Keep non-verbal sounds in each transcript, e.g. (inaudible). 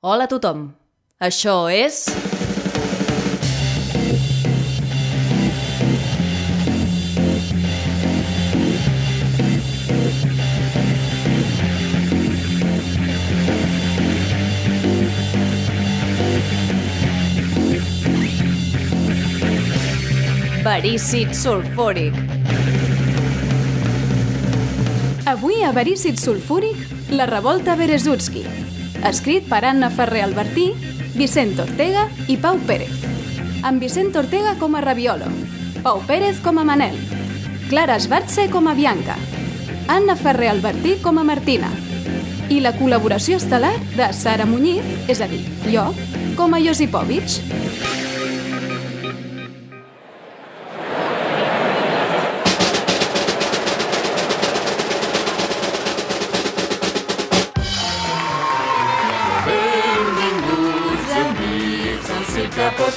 Hola a tothom. Això és... Verícid sulfúric. Avui a Verícid Sulfúric, La revolta Berezutski. Escrit per Anna Ferrer Albertí, Vicent Ortega i Pau Pérez. Amb Vicent Ortega com a Raviolo, Pau Pérez com a Manel, Clara Esbatze com a Bianca, Anna Ferrer Albertí com a Martina i la col·laboració estel·lar de Sara Muñiz, és a dir, jo, com a Josipovich.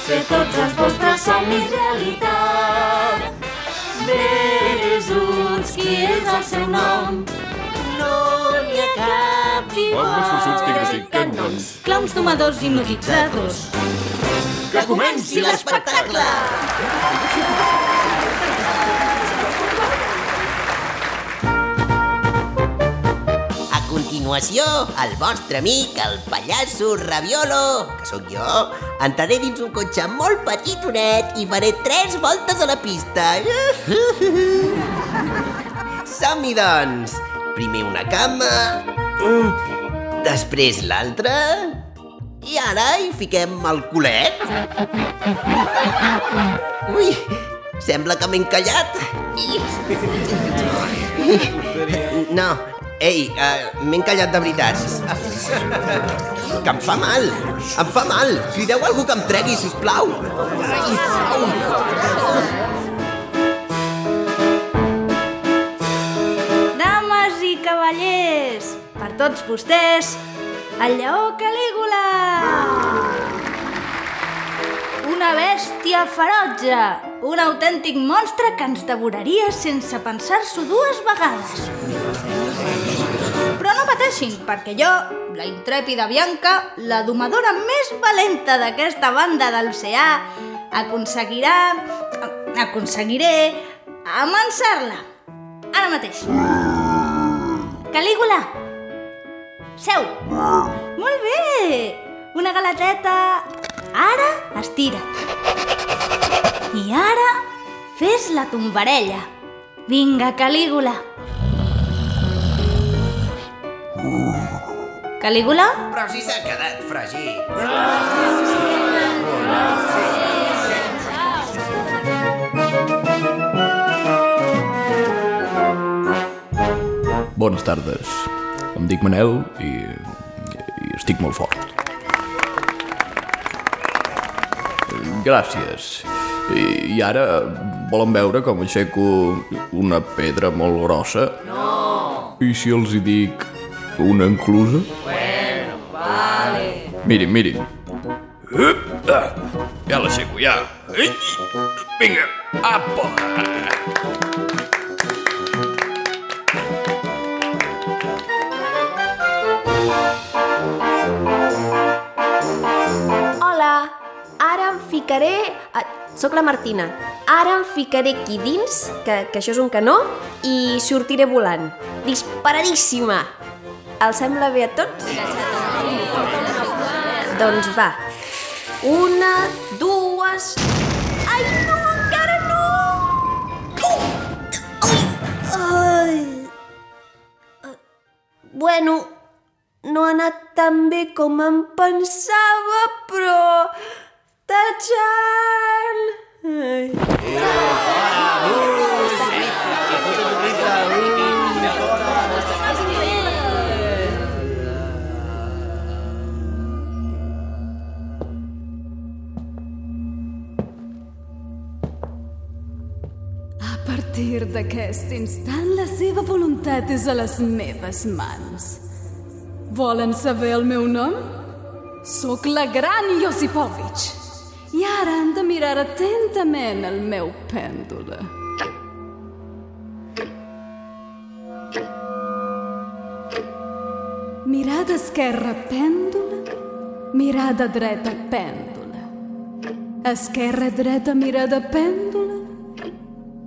Fer tots els vostres somnis realitat. Berezutski és el seu nom, no n'hi ha cap igual. més forçuts que sí, que noms. Clowns domadors hipnotitzadors. Que comenci l'espectacle! A continuació, el vostre amic, el pallasso Raviolo, que sóc jo, entraré dins un cotxe molt petitonet i faré tres voltes a la pista. (laughs) Som-hi, doncs! Primer una cama, després l'altra, i ara hi fiquem el culet. Ui, sembla que m'he encallat. No, ei, uh, m'he encallat de veritat. Que em fa mal, em fa mal. Crideu algú que em tregui, sisplau. Dames i cavallers, per tots vostès, el lleó Calígula! Una bèstia ferotge, un autèntic monstre que ens devoraria sense pensar-s'ho dues vegades. Però no pateixin, perquè jo, la intrèpida Bianca, la domadora més valenta d'aquesta banda de l'oceà, aconseguirà... aconseguiré amansar-la. Ara mateix. Calígula! Seu! Molt bé! Una galeteta... Ara estira't. I ara fes la tombarella. Vinga, Calígula. Calígula? Però si s'ha quedat fregit. Bones tardes. Em dic Manel i, i estic molt fort. Gràcies. I, I ara volen veure com aixeco una pedra molt grossa? No! I si els hi dic una enclusa? Bueno, vale. Mirin, mirin. Up, ah, ja l'aixeco, ja. Vinga, apa! Hola, ara em ficaré... Ah, soc la Martina. Ara em ficaré aquí dins, que, que això és un canó, i sortiré volant. Disparadíssima! Els sembla bé a tots? Doncs va. Una, dues... Ai, no, encara no! Ai! Bueno, no ha anat tan bé com em pensava, però... Tachan! Ai. A partir d'aquest instant, la seva voluntat és a les meves mans. Volen saber el meu nom? Soc la gran Josipovich. I ara han de mirar atentament el meu pèndol. Mirada esquerra pèndula, mirada dreta, pèndula. Esquerra, dreta, mirada, pèndula.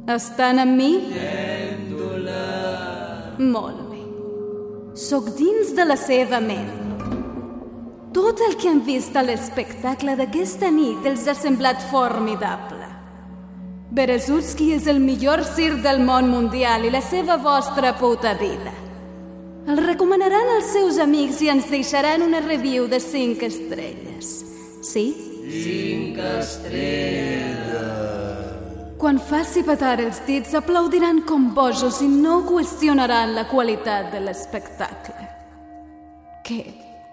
Estan amb mi? Pèndula. Molt bé. Soc dins de la seva ment. Tot el que han vist a l'espectacle d'aquesta nit els ha semblat formidable. Berezutski és el millor circ del món mundial i la seva vostra puta vida. El recomanaran als seus amics i ens deixaran una review de 5 estrelles. Sí? 5 estrelles. Quan faci petar els dits, aplaudiran com bojos i no qüestionaran la qualitat de l'espectacle. Que,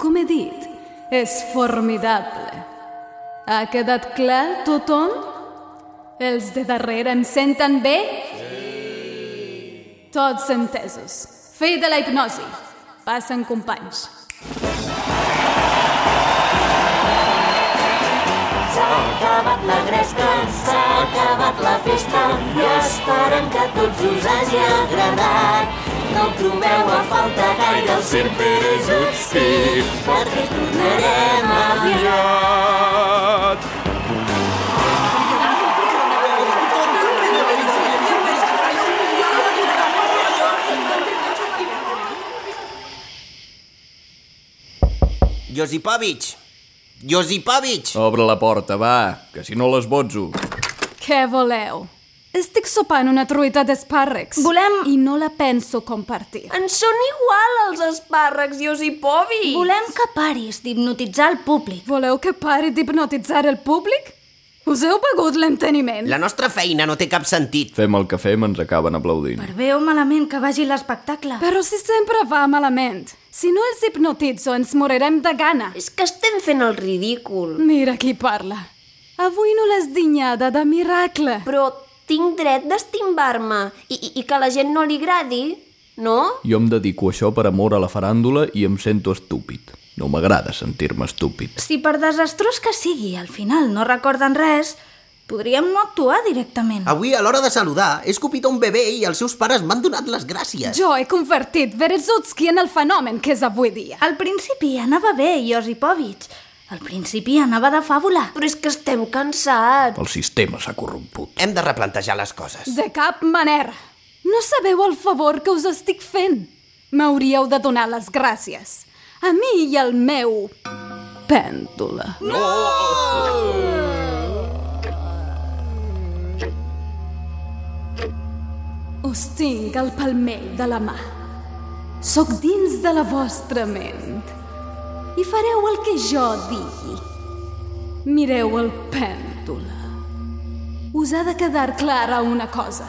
com he dit, és formidable. Ha quedat clar tothom? Els de darrere em senten bé? Sí. Tots entesos. Fi de la hipnosi. Passen companys. S'ha acabat la gresca, s'ha acabat la festa i esperem que tots us hagi agradat. No trobeu a falta gaire el circ Berezutski, perquè tornarem aviat. Josipovich! Josipovich! Obre la porta, va, que si no l'esbotzo. Què voleu? Estic sopant una truita d'espàrrecs. Volem- I no la penso compartir. Ens són igual els espàrrecs, Josipovi! Volem que paris d'hipnotitzar el públic. Voleu que pari d'hipnotitzar el públic? Us heu begut l'enteniment? La nostra feina no té cap sentit. Fem el que fem, ens acaben aplaudint. Per bé o malament que vagi l'espectacle. Però si sempre va malament. Si no els hipnotitzo, ens morirem de gana. És que estem fent el ridícul. Mira qui parla. Avui no l'has dinyada de miracle. Però tinc dret d'estimbar-me i, i, i que la gent no li agradi, no? Jo em dedico a això per amor a la faràndula i em sento estúpid. No m'agrada sentir-me estúpid. Si per desastrós que sigui, al final no recorden res, podríem no actuar directament. Avui, a l'hora de saludar, he escopit a un bebè i els seus pares m'han donat les gràcies. Jo he convertit Berezutski en el fenomen que és avui dia. Al principi anava bé, Josipovich. Al principi anava de fàbula. Però és que estem cansats. El sistema s'ha corromput. Hem de replantejar les coses. De cap manera. No sabeu el favor que us estic fent. M'hauríeu de donar les gràcies. A mi i al meu... pèndula. Us tinc al palmell de la mà. Soc dins de la vostra ment. I fareu el que jo digui. Mireu el pèndula. Us ha de quedar clara una cosa.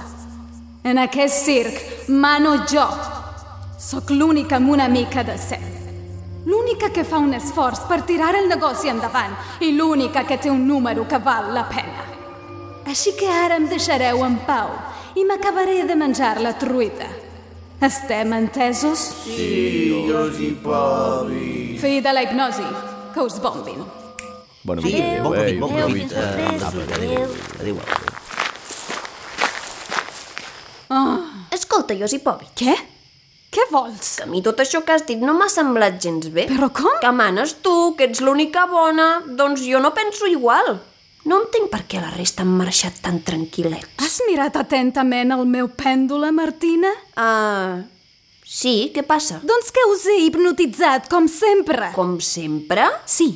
En aquest circ mano jo. Sóc l'única amb una mica de set. L'única que fa un esforç per tirar el negoci endavant i l'única que té un número que val la pena. Així que ara em deixareu en pau i m'acabaré de menjar la truita. Estem entesos? Sí, Josipovi. Fi de la hipnosi, que us bombin. Bona Sí, nit, bon adéu, bon eh, profit. adéu. Eh, Adéu. Adéu. Escolta, Josipovi, Què? Què vols? que a mi tot això que has dit no m'ha semblat gens bé. Però com? Que manes tu, que ets l'única bona, doncs jo no penso igual. No entenc per què la resta han marxat tan tranquil·lets. Has mirat atentament el meu pèndula, Martina? Ah, sí, què passa? Doncs que us he hipnotitzat, com sempre. Com sempre? Sí.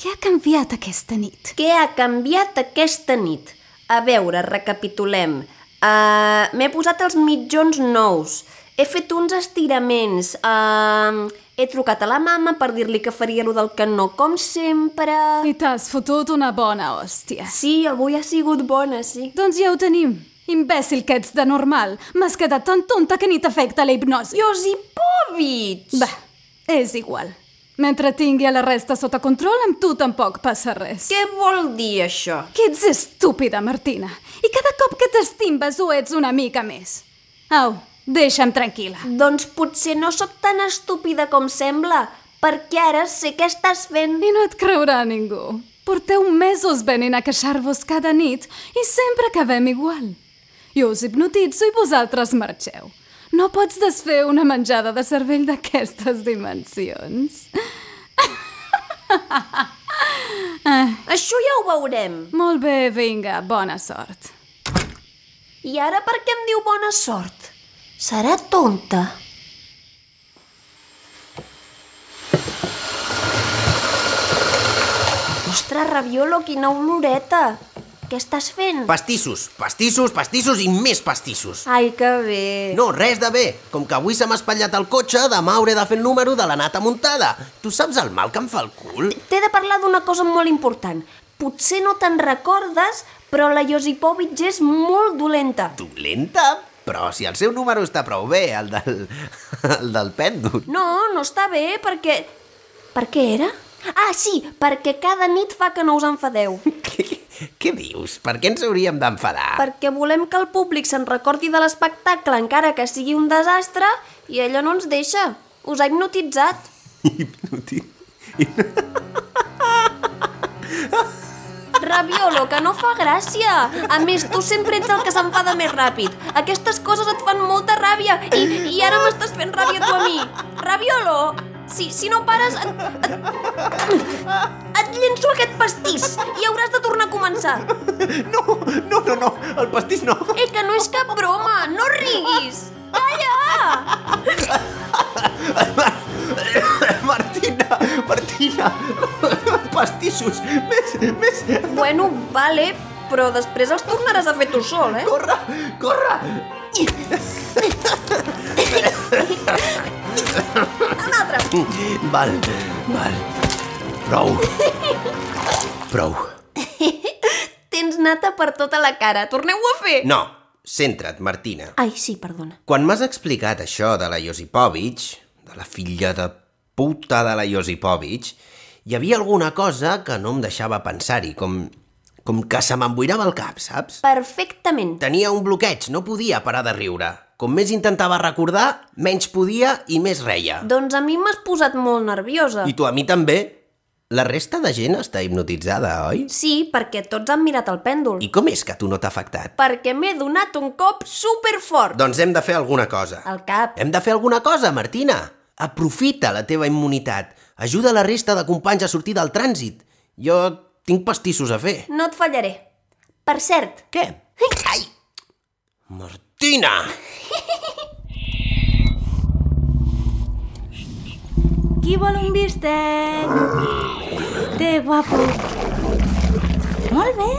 Què ha canviat aquesta nit? Què ha canviat aquesta nit? A veure, recapitulem. Uh, M'he posat els mitjons nous. He fet uns estiraments. Uh, he trucat a la mama per dir-li que faria lo del canó, com sempre. I t'has fotut una bona hòstia. Sí, avui ha sigut bona, sí. Doncs ja ho tenim. Imbècil que ets de normal. M'has quedat tan tonta que ni t'afecta la hipnosi. Josipovich! Va, és igual. Mentre tingui a la resta sota control, amb tu tampoc passa res. Què vol dir això? Que ets estúpida, Martina. I cada cop que t'estimbes ho ets una mica més. Au, deixa'm tranquil·la. Doncs potser no sóc tan estúpida com sembla, perquè ara sé què estàs fent. I no et creurà ningú. Porteu mesos venint a queixar-vos cada nit i sempre acabem igual. Jo us hipnotitzo i vosaltres marxeu. No pots desfer una menjada de cervell d'aquestes dimensions. (laughs) Això ja ho veurem. Molt bé, vinga, bona sort. I ara per què em diu bona sort? Serà tonta. Ostres, Raviolo, quina oloreta. Què estàs fent? Pastissos, pastissos, pastissos i més pastissos. Ai, que bé. No, res de bé. Com que avui se m'ha espatllat el cotxe, demà hauré de fer el número de la nata muntada. Tu saps el mal que em fa el cul? T'he de parlar d'una cosa molt important. Potser no te'n recordes, però la Josipovic és molt dolenta. Dolenta? Però si el seu número està prou bé, el del, el del pèndol. No, no està bé, perquè... Per què era? Ah, sí, perquè cada nit fa que no us enfadeu. (laughs) Què, què dius? Per què ens hauríem d'enfadar? perquè volem que el públic se'n recordi de l'espectacle encara que sigui un desastre i ella no ens deixa. Us ha hipnotitzat. (laughs) Hipnoti- (laughs) Raviolo, que no fa gràcia. A més, tu sempre ets el que s'enfada més ràpid. Aquestes coses et fan molta ràbia i, i ara m'estàs fent ràbia tu a mi. Raviolo, si, si no pares... Et, et, et llenço aquest pastís i hauràs de tornar a començar. No, no, no, no, el pastís no. Eh, que no és cap broma, no riguis. Calla! (laughs) Martina, Martina, pastissos, més, més... Bueno, vale, però després els tornaràs a fer tu sol, eh? Corre, corre! Un altre. Val, val. Prou. Prou. Tens nata per tota la cara. Torneu-ho a fer. No, centra't, Martina. Ai, sí, perdona. Quan m'has explicat això de la Josipovic, de la filla de puta de la Josipovic, hi havia alguna cosa que no em deixava pensar-hi, com, com que se m'emboirava el cap, saps? Perfectament. Tenia un bloqueig, no podia parar de riure. Com més intentava recordar, menys podia i més reia. Doncs a mi m'has posat molt nerviosa. I tu a mi també. La resta de gent està hipnotitzada, oi? Sí, perquè tots han mirat el pèndol. I com és que tu no t'ha afectat? Perquè m'he donat un cop superfort. Doncs hem de fer alguna cosa. Al cap. Hem de fer alguna cosa, Martina. Aprofita la teva immunitat. Ajuda la resta de companys a sortir del trànsit. Jo tinc pastissos a fer. No et fallaré. Per cert, Què? Ai! Martina! Qui vol un bistec? Té, guapo. Molt bé.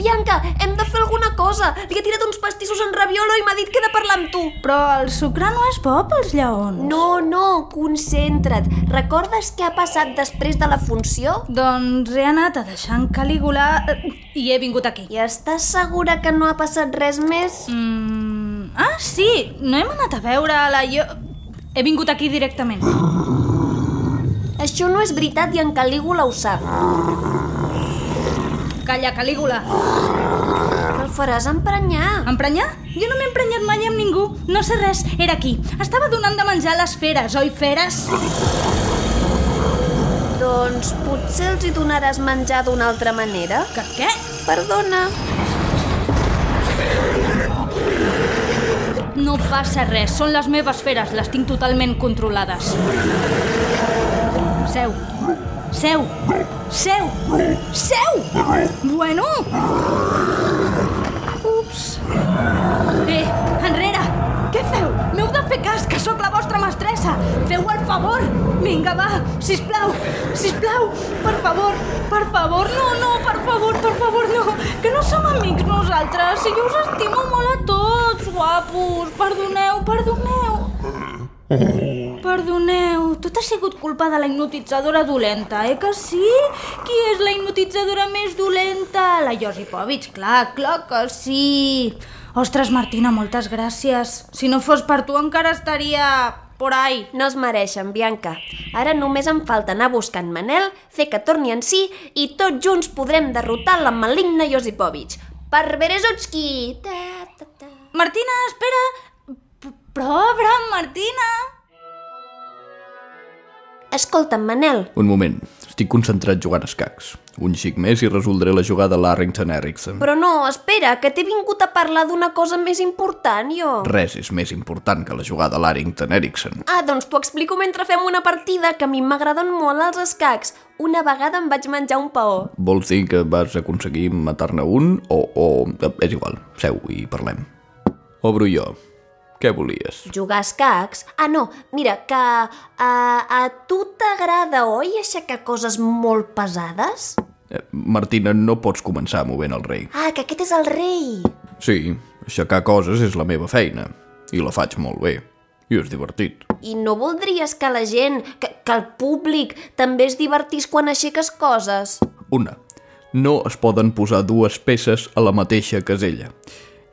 Bianca, hem de fer alguna cosa. Li he tirat uns pastissos en raviolo i m'ha dit que he de parlar amb tu. Però el sucre no és bo pels lleons. No, no, concentra't. Recordes què ha passat després de la funció? Doncs he anat a deixar en Calígula eh, i he vingut aquí. I estàs segura que no ha passat res més? Mm, ah, sí, no hem anat a veure la jo... He vingut aquí directament. Això no és veritat i en Calígula ho sap. Calla, Calígula. El faràs emprenyar. Emprenyar? Jo no m'he emprenyat mai amb ningú. No sé res, era aquí. Estava donant de menjar a les feres, oi, feres? Doncs potser els hi donaràs menjar d'una altra manera? Que què? Perdona. No passa res, són les meves feres, les tinc totalment controlades. Seu. Seu. Seu. Seu! Bueno! Ups. Eh, enrere! Què feu? M'heu de fer cas, que sóc la vostra mestressa! Feu el favor! Vinga, va, sisplau, sisplau, per favor, per favor, no, no, per favor, per favor, no, que no som amics nosaltres, si jo us estimo molt a tots, guapos, perdoneu, perdoneu. Perdoneu, tot ha sigut culpa de la hipnotitzadora dolenta, eh que sí? Qui és la hipnotitzadora més dolenta? La Josipovic, clar, clar que sí. Ostres, Martina, moltes gràcies. Si no fos per tu encara estaria por ahí. No es mereixen, Bianca. Ara només em falta anar buscant Manel, fer que torni en si i tots junts podrem derrotar la maligna Josipovic. Per Berezutski! Ta, ta, ta. Martina, espera! P- Però, Abraham, Martina! Escolta'm, Manel, Un moment. Estic concentrat jugant a escacs. Un xic més i resoldré la jugada Larrington Erickson. Però no, espera, que t'he vingut a parlar d'una cosa més important, jo. Res és més important que la jugada Larrington Erickson. Ah, doncs t'ho explico mentre fem una partida que a mi m'agraden molt els escacs. Una vegada em vaig menjar un paó. Vols dir que vas aconseguir matar-ne un o, o... És igual, seu i parlem. Obro jo. Què volies? Jugar a escacs? Ah, no, mira, que a, a tu t'agrada, oi, aixecar coses molt pesades? Eh, Martina, no pots començar movent el rei. Ah, que aquest és el rei. Sí, aixecar coses és la meva feina. I la faig molt bé. I és divertit. I no voldries que la gent, que, que el públic, també es divertís quan aixeques coses? Una. No es poden posar dues peces a la mateixa casella.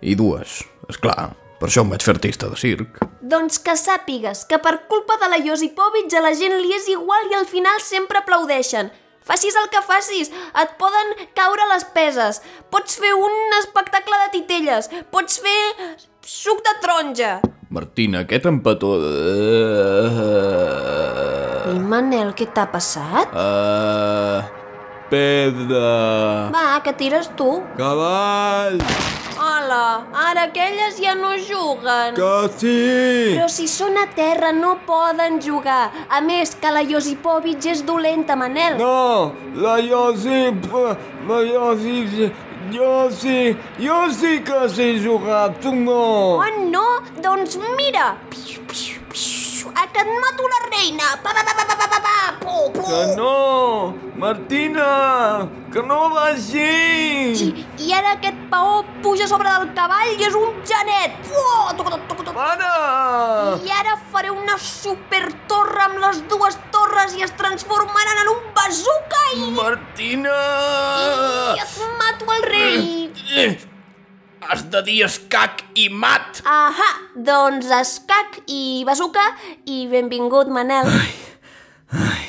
I dues, és clar, per això em vaig fer artista de circ. Doncs que sàpigues que per culpa de la Josipovic a la gent li és igual i al final sempre aplaudeixen. Facis el que facis, et poden caure les peses. Pots fer un espectacle de titelles, pots fer suc de taronja. Martina, aquest empató... Uh, I Manel, què t'ha passat? uh, pedra... Va, que tires tu. Cavall... Hola, ara aquelles ja no juguen. Que sí! Però si són a terra no poden jugar. A més, que la Josipovic és dolenta, Manel. No, la Josip, la Josip, jo sí, jo sí que sé jugar, tu no. Oh, no? Doncs mira! Piu, piu. A que et mato la reina! Pa, pa, pa, pa, pa, pa, pa, pa. Pu, pu. Que no, Martina, que no va així. I, I ara aquest paó puja sobre del cavall i és un genet! Toca. Para! I ara faré una supertorre amb les dues torres i es transformaran en un bazooka i... Martina! I et mato el rei! Has de dir escac i mat! Ahà, doncs escac i bazooka i benvingut, Manel. Ai,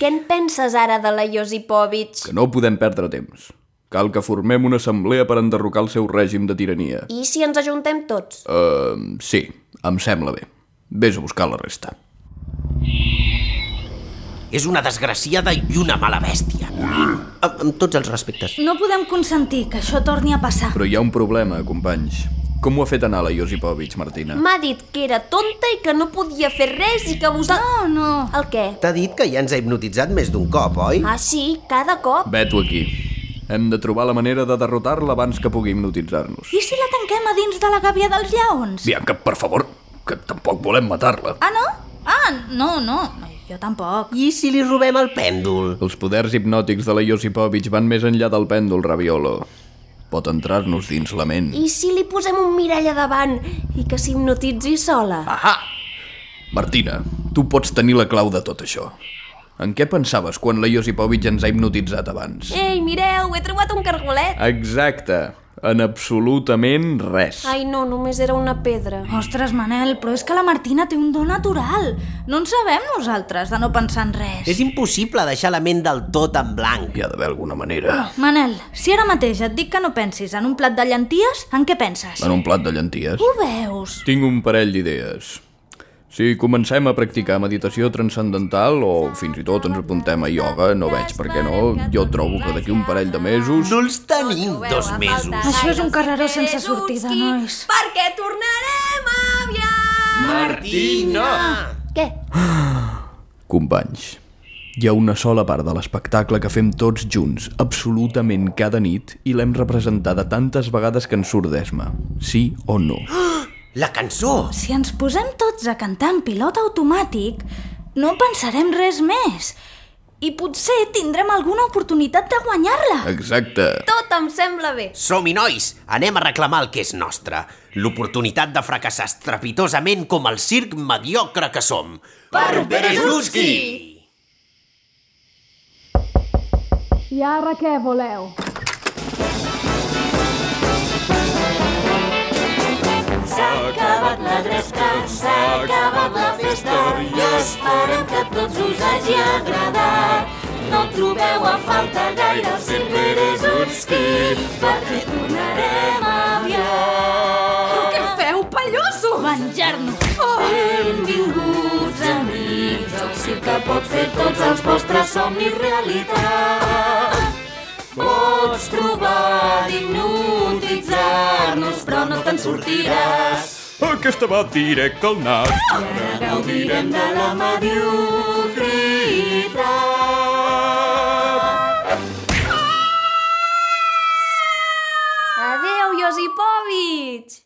Què en penses ara de la Josipovic? que no podem perdre temps. Cal que formem una assemblea per enderrocar el seu règim de tirania. I si ens ajuntem tots? Uh, sí, em sembla bé. Vés a buscar la resta. És una desgraciada i una mala bèstia. Amb, amb tots els respectes. No podem consentir que això torni a passar. Però hi ha un problema, companys. Com ho ha fet anar la Josipovic, Martina? M'ha dit que era tonta i que no podia fer res i que vosa... No, no. El què? T'ha dit que ja ens ha hipnotitzat més d'un cop, oi? Ah, sí, cada cop. Vet-ho aquí. Hem de trobar la manera de derrotar-la abans que pugui hipnotitzar-nos. I si la tanquem a dins de la gàbia dels lleons? Bianca, per favor, que tampoc volem matar-la. Ah, no? Ah, no, no. Jo tampoc. I si li robem el pèndol? Els poders hipnòtics de la Josipovic van més enllà del pèndol, Raviolo. Pot entrar-nos dins la ment. I si li posem un mirall a davant i que s'hipnotitzi sola? Ahà! Martina, tu pots tenir la clau de tot això. En què pensaves quan la Josipovic ens ha hipnotitzat abans? Ei, mireu, he trobat un cargolet. Exacte. En absolutament res. Ai, no, només era una pedra. Ostres, Manel, però és que la Martina té un do natural. No en sabem nosaltres de no pensar en res. És impossible deixar la ment del tot en blanc. Hi ha d'haver alguna manera. Manel, si ara mateix et dic que no pensis en un plat de llenties, en què penses? En un plat de llenties. Ho veus? Tinc un parell d'idees. Si comencem a practicar meditació transcendental o fins i tot ens apuntem a ioga, no veig per què no, jo trobo que d'aquí un parell de mesos... No els tenim dos mesos. Això és un carreró sense sortida, nois. Perquè tornarem aviat! Martina! Què? Companys, hi ha una sola part de l'espectacle que fem tots junts, absolutament cada nit, i l'hem representada tantes vegades que ens surt d'esma. Sí o no? La cançó! Si ens posem tots a cantar en pilot automàtic, no pensarem res més. I potser tindrem alguna oportunitat de guanyar-la. Exacte. Tot em sembla bé. Som-hi, nois! Anem a reclamar el que és nostre. L'oportunitat de fracassar estrepitosament com el circ mediocre que som. Per Berezuski! I ara què voleu? S'ha acabat la gresca, s'ha acabat la festa i esperem que a tots us hagi agradat. No trobeu a falta gaire el Circ Berezutski perquè tornarem aviat. Però què feu, palloso? Menjar-nos. Benvinguts, amics, al circ que pot fer tots els vostres somnis realitat. Pots trobar d'hipnotitzar-nos, però no te'n sortiràs. Aquesta va directe al nas. Ara gaudirem de la mediocritat. Adeu, Josipovich!